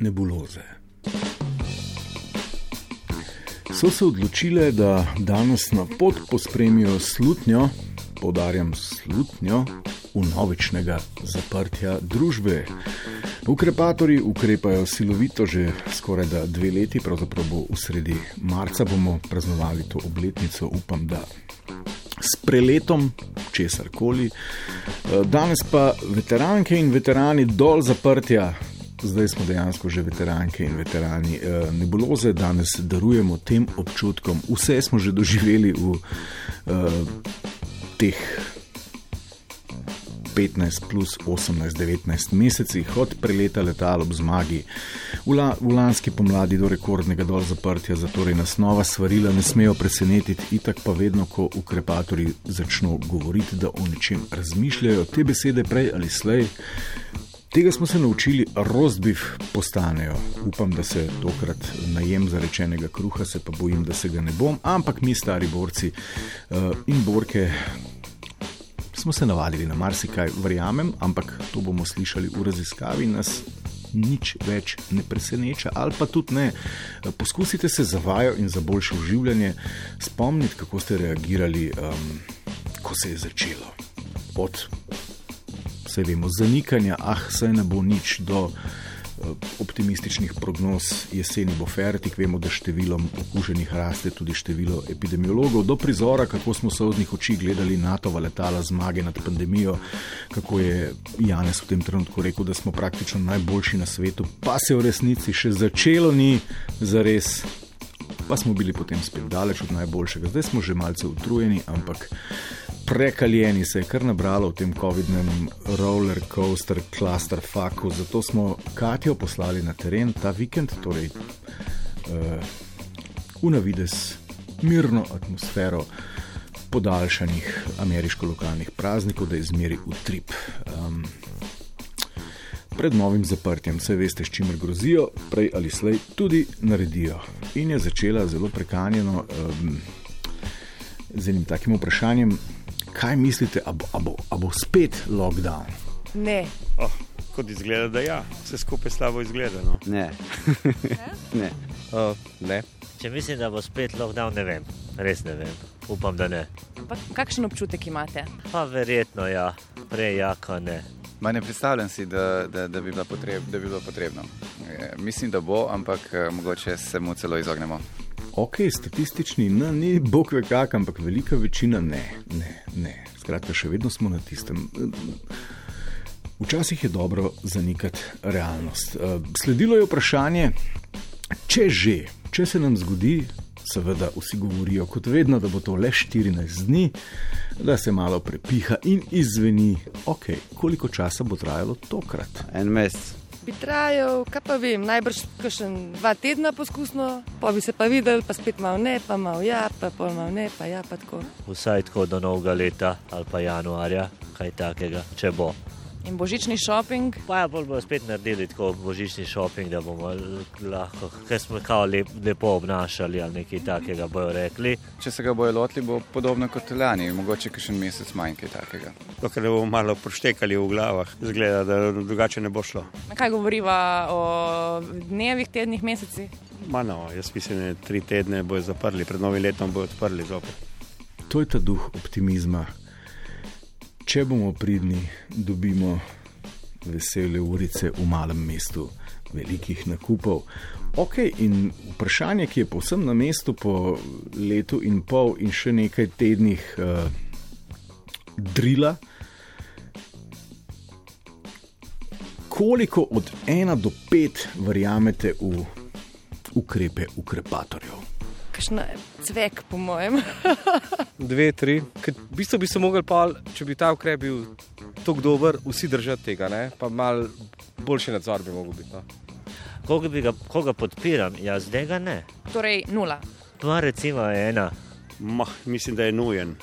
nebuloze. So se odločile, da danes na pot pospremijo slutnjo, podarjam slutnjo, unovičnega zaprtja družbe. Ukrepatori ukrepajo silovito že skoraj da dve leti, pravzaprav bo v sredi marca bomo praznovali to obletnico, upam, da s preletom česar koli. Danes pa veteranke in veterani dol zaprtja. Zdaj smo dejansko že veteranke in veterani nebuloze, danes darujemo tem občutkom. Vse smo že doživeli v uh, teh 15 plus 18, 19 mesecih, od preleta letal ob zmagi v, la, v lanski pomladi do rekordnega dol zaprtja, zato nas nova svarila ne smejo presenetiti, itak pa vedno, ko ukrepatori začnejo govoriti, da o nečem razmišljajo, te besede prej ali slej. Tega smo se naučili, rozbiv postanejo. Upam, da se tokrat najem zarečenega kruha, se pa bojim, da se ga ne bom, ampak mi, stari borci uh, in borke, smo se navadili na marsikaj, verjamem, ampak to bomo slišali v raziskavi, nas nič več ne preseneča, ali pa tudi ne. Poskusite se za vajo in za boljše uživanje spomniti, kako ste reagirali, um, ko se je začelo. Od, vse vemo, zanikanja, ah, saj ne bo nič do optimističnih prognoz jeseni bo fertik, vemo, da številom okuženih raste tudi število epidemiologov, do prizora, kako smo sodnih oči gledali NATO letala zmage nad pandemijo, kako je Janes v tem trenutku rekel, da smo praktično najboljši na svetu, pa se v resnici še začelo ni za res. Pa smo bili potem spet daleč od najboljšega, zdaj smo že malce utrujeni, ampak prekaljeni se je kar nabralo v tem COVID-nem roller coaster, cluster faku. Zato smo Katijo poslali na teren ta vikend, torej uh, v navides mirno atmosfero podaljšanih ameriško-lokalnih praznikov, da izmeri utrip. Um, Pred novim zaprtjem, vse veste, s čimer grozijo, prej ali slej tudi naredijo. In je začela zelo prekanjeno um, z enim takim vprašanjem, kaj mislite, a bo, a bo, a bo spet lockdown? Ne. Oh, kot izgleda, da ja, vse skupaj slabo izgleda. No. Ne. ne. Uh, ne. Če mislim, da bo spet lockdown, ne vem, res ne vem. Upam, da ne. Pa kakšen občutek imate? Pa verjetno ja, prej jako ne. Ma ne predstavljam si, da, da, da, bi potreb, da bi bilo potrebno. E, mislim, da bo, ampak e, mogoče se mu celo izognemo. Ok, statistični, no, ni bog ve kak, ampak velika večina ne, ne, ne. Skratka, še vedno smo na tistem. Včasih je dobro zanikati realnost. Sledilo je vprašanje, če že, če se nam zgodi, seveda vsi govorijo, kot vedno, da bo to le 14 dni, da se malo prepiha in izveni, ok, koliko časa bo trajalo tokrat. En mesec bi trajal, kaj pa vem, najbrž kakšen dva tedna poskusno, pa bi se pa videl, pa spet malo ne, pa malo ja, pa pol malo ne, pa ja, pa tako. Vsaj tako do novega leta ali pa januarja, kaj takega, če bo. In božični šoping. Pa ja, bomo spet naredili tako božični šoping, da bomo lahko, ker smo kao lep, lepo obnašali ali nekaj takega, bojo rekli. Če se ga bojo lotili, bo podobno kot lani, mogoče še en mesec manj kaj takega. Dokler bomo malo proštekali v glavah, zgleda, da drugače ne bo šlo. Na kaj govoriva o dnevih, tednih, mesecih? Mano, jaz mislim, da tri tedne bojo zaprli, pred novim letom bojo odprli zopet. To je ta duh optimizma, če bomo pridni, dobimo vesele urice v malem mestu, velikih nakupov. Ok, in vprašanje, ki je povsem na mestu po letu in pol in še nekaj tednih uh, drila. Koliko od ena do pet verjamete v ukrepe ukrepatorjev? kakšen cvek, po mojem. Dve, tri. Ker v bistvu bi se mogli, pa, če bi ta ukrep bil tako dober, vsi držati tega, ne? pa mal boljši nadzor bi mogel biti. No? Koga, bi ga, koga podpiram, jaz zdaj ga ne. Torej, nula. Pa recimo ena. Ma, mislim, da je nujen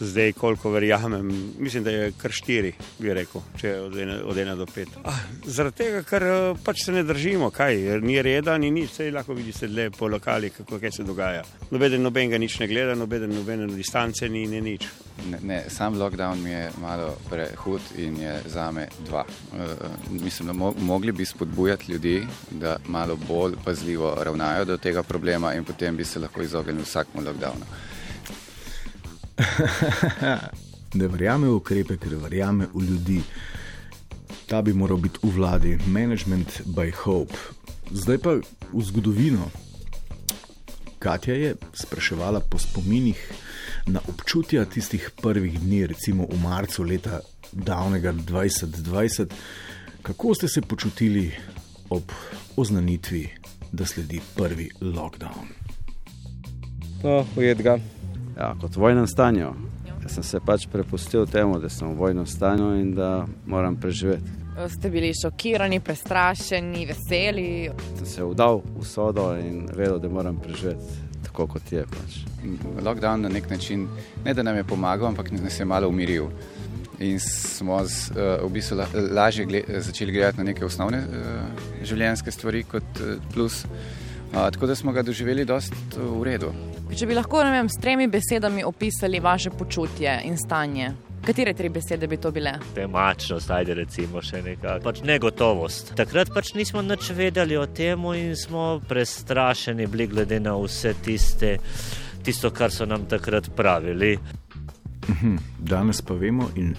zdaj, koliko verjamem, mislim, da je kar štiri, bi rekel, če od ena, od ena do pet. Ah, zaradi tega, ker eh, pač se ne držimo, kaj, ni reda, ni nič, vse lahko vidite le po lokali, kako se dogaja. Nobeden noben ga nič ne gleda, nobeden nobene distance ni, ni nič. Ne, ne, sam lockdown mi je malo prehud in je za me dva. E, mislim, da mo mogli bi spodbujati ljudi, da malo bolj pazljivo ravnajo do tega problema in potem bi se lahko izognili vsakmu lockdownu. ne verjame v ukrepe, ker verjame v ljudi. Ta bi moral biti v vladi, management by hope. Zdaj pa v zgodovino. Katja je spraševala po spominih na občutja tistih prvih dni, recimo v marcu leta davnega 2020. Kako ste se počutili ob oznanitvi, da sledi prvi lockdown? No, ujedga. Ja, kot v vojnem stanju. Jaz sem se pač prepustil temu, da sem v vojnem stanju in da moram preživeti. Ste bili šokirani, prestrašeni, veseli? Sem se vdal v sodo in vedel, da moram preživeti tako, kot je. Pač. Lockdown na nek način ne da nam je pomagal, ampak nas je malo umiril. In smo z, uh, v bistvu la, lažje gled, začeli gledati na neke osnovne uh, življenjske stvari kot uh, plus. Uh, tako da smo ga doživeli dost uh, v redu. Če bi lahko vem, s tremi besedami opisali vaše počutje in stanje, katere tri besede bi to bile? Temačnost, ajde recimo še nekaj. Pač negotovost. Takrat pač nismo nič vedeli o tem in smo prestrašeni bili glede na vse tiste, tisto, kar so nam takrat pravili. Mhm, danes pa vemo in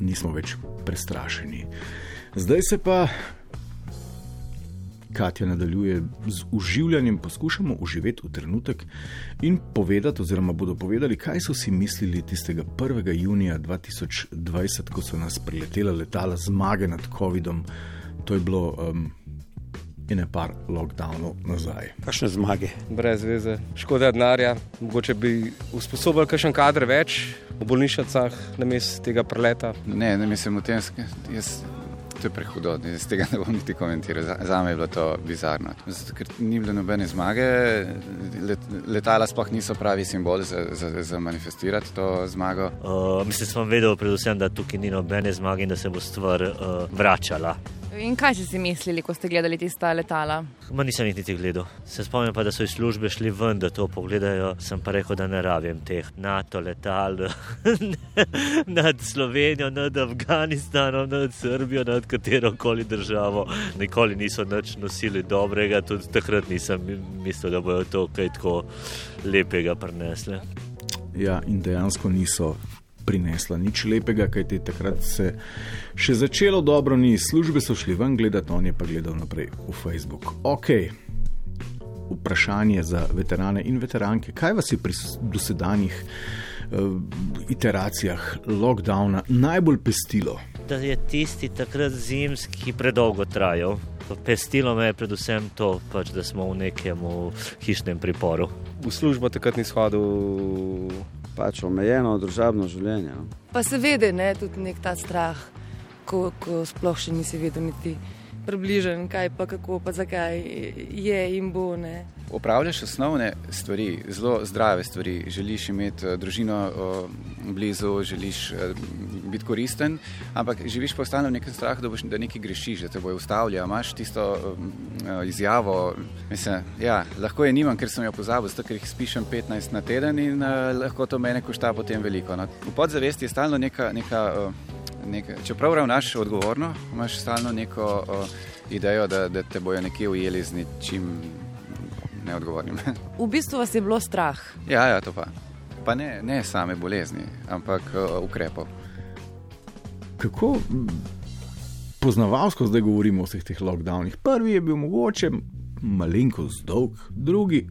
nismo več prestrašeni. Zdaj se pa Katja nadaljuje z uživljanjem, poskušamo uživeti v trenutek in povedati, oziroma bodo povedali, kaj so si mislili tistega 1. junija 2020, ko so nas priletela letala zmage nad COVID-om. To je bilo um, ene par lockdownov nazaj. Kakšne zmage? Brez veze, škoda denarja, mogoče bi usposobili kakšen kader več v bolnišnicah, namesto tega preleta. Ne, ne mislim o tem, jaz To je prehudo, iz tega ne bom niti komentiral. Za, za me je bilo to bizarno. Zato, ker ni bilo nobene zmage, let, letala sploh niso pravi simbol za, za, za manifestirati to zmago. Uh, mislim, da sem vedel, predvsem, da tukaj ni nobene zmage in da se bo stvar uh, vračala. In kaj ste si mislili, ko ste gledali tista letala? Ma nisem jih niti gledal. Se spomnim pa, da so iz službe šli ven, da to pogledajo. Sem pa rekel, da ne rabim teh NATO letal nad Slovenijo, nad Afganistanom, nad Srbijo, nad katero koli državo. Nikoli niso nič nosili dobrega, tudi takrat nisem mislil, da bodo to kaj tako lepega prinesli. Ja, in dejansko niso prinesla nič lepega, kajti takrat se še začelo dobro, ni službe so šli ven gledati, on je pa gledal naprej v Facebook. Ok, vprašanje za veterane in veteranke, kaj vas je pri dosedanjih uh, iteracijah lockdowna najbolj pestilo? Da je tisti takrat zimski predolgo trajal. Pestilo me je predvsem to, pač, da smo v nekem hišnem priporu. V službo takrat nisem hodil pač omejeno družabno življenje. No. Pa se vede, ne, tudi nek ta strah, ko, ko sploh še nisi vedel niti približen, kaj pa kako, pa zakaj je in bo. Ne. Opravljaš osnovne stvari, zelo zdrave stvari. Želiš imeti uh, družino uh, blizu, želiš uh, biti koristen, ampak živiš pa stalno v nekem strahu, da, boš, da nekaj grešiš, da te bojo ustavljali. Imáš tisto uh, izjavo, mislim, ja, lahko je nimam, ker sem jo pozabil, zato ker jih spišem 15 na teden in uh, lahko to mene košta potem veliko. No. V podzavesti je stalno neka. neka uh, Nekaj. Čeprav ravnaš odgovorno, imaš stalno neko o, idejo, da, da te bojo nekje ujeli z ničim neodgovornim. V bistvu vas je bilo strah. Ja, ja to pa. Pa ne, ne same bolezni, ampak o, ukrepov. Kako poznavalsko zdaj govorimo o vseh teh lockdownih? Prvi je bil mogoče malenkost dolg, drugi,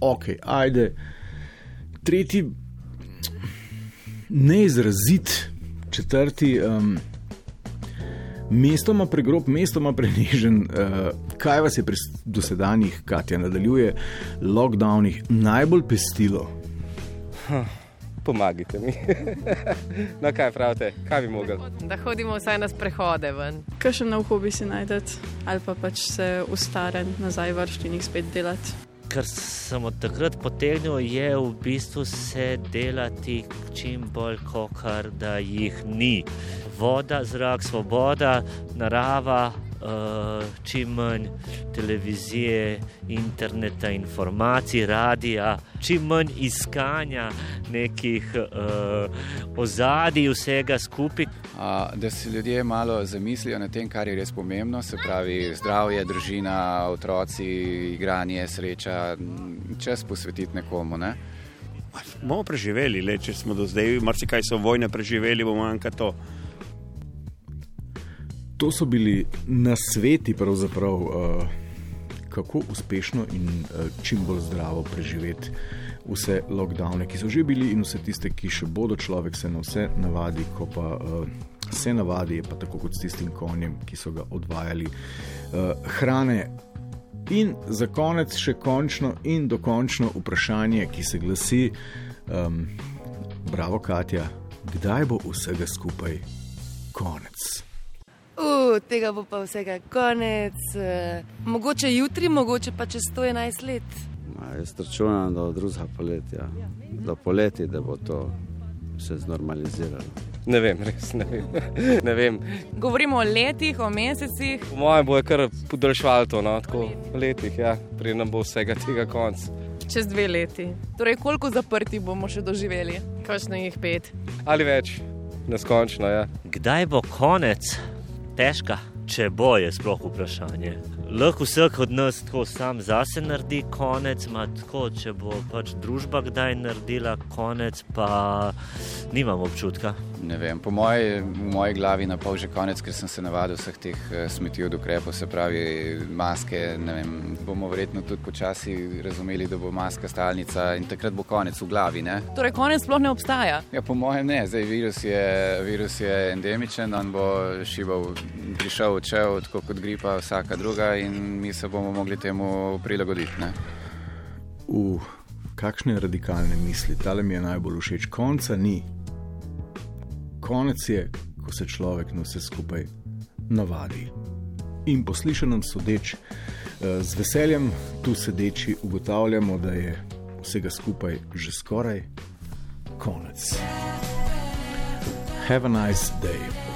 ok, ajde, tretji, neizrazit četrti, um, mestoma pregrob, mestoma prenežen. Uh, kaj vas je pri dosedanjih, Katja nadaljuje, lockdownih najbolj pestilo? Huh. Pomagajte mi. no, kaj pravite, kaj bi mogli? Da hodimo vsaj na sprehode ven. Kaj še na hobi si najdete, ali pa pač se ustaren nazaj vršti in jih spet delati kar sem od takrat potegnil, je v bistvu se delati čim bolj, kot da jih ni. Voda, zrak, svoboda, narava, čim manj televizije, interneta, informacij, radia, čim manj iskanja nekih uh, ozadij, vsega skupaj. A, da se ljudje malo zamislijo na tem, kar je res pomembno, se pravi zdravje, družina, otroci, igranje, sreča, čas posvetiti nekomu. Ne? bomo preživeli, le, če smo do zdaj, marsikaj so vojne preživeli, bomo manjka to. To so bili nasveti, uh, kako uspešno in uh, čim bolj zdravo preživeti vse lockdowne, ki so že bili, in vse tiste, ki še bodo. Človek se na vse navadi, ko pa uh, se navadi, je pa tako kot s tistim konjem, ki so ga odvajali uh, hrane. In za konec še končno in dokončno vprašanje, ki se glasi: um, Bravo, Katja, kdaj bo vsega skupaj konec? Uh, tega bo pa vsega konec. Uh, mogoče jutri, mogoče pa čez 111 let. Ma, jaz računam do drugega poletja, do poletja, da bo to se znormaliziralo. Ne vem, res ne vem. ne vem. Govorimo o letih, o mesecih. Po mojem bo je kar podaljšval to, no, tako letih, ja, prej nam bo vsega tega konc. Čez dve leti. Torej, koliko zaprti bomo še doživeli? Kakšno jih pet? Ali več, neskončno, ja. Kdaj bo konec? Pesca. Če bo je sploh vprašanje. Lahko vsak od nas tako sam zase naredi konec, ima tako, če bo pač družba kdaj naredila konec, pa nimam občutka. Ne vem, po moji, moji glavi je na pol že konec, ker sem se navadil vseh teh eh, smeti od ukrepov, se pravi maske. Vem, bomo verjetno tudi počasi razumeli, da bo maska stalnica in takrat bo konec v glavi. Ne? Torej, konec sploh ne obstaja. Ja, po mojem ne, zdaj virus je, virus je endemičen, on bo šival, prišel, odšel, tako kot gripa, vsaka druga in mi se bomo mogli temu prilagoditi. Ne? Uh, kakšne radikalne misli, tale mi je najbolj všeč. Konca ni. Konec je, ko se človek na vse skupaj navadi. In poslišanem sodeč, eh, z veseljem tu sedeči, ugotavljamo, da je vsega skupaj že skoraj konec. Have a nice day.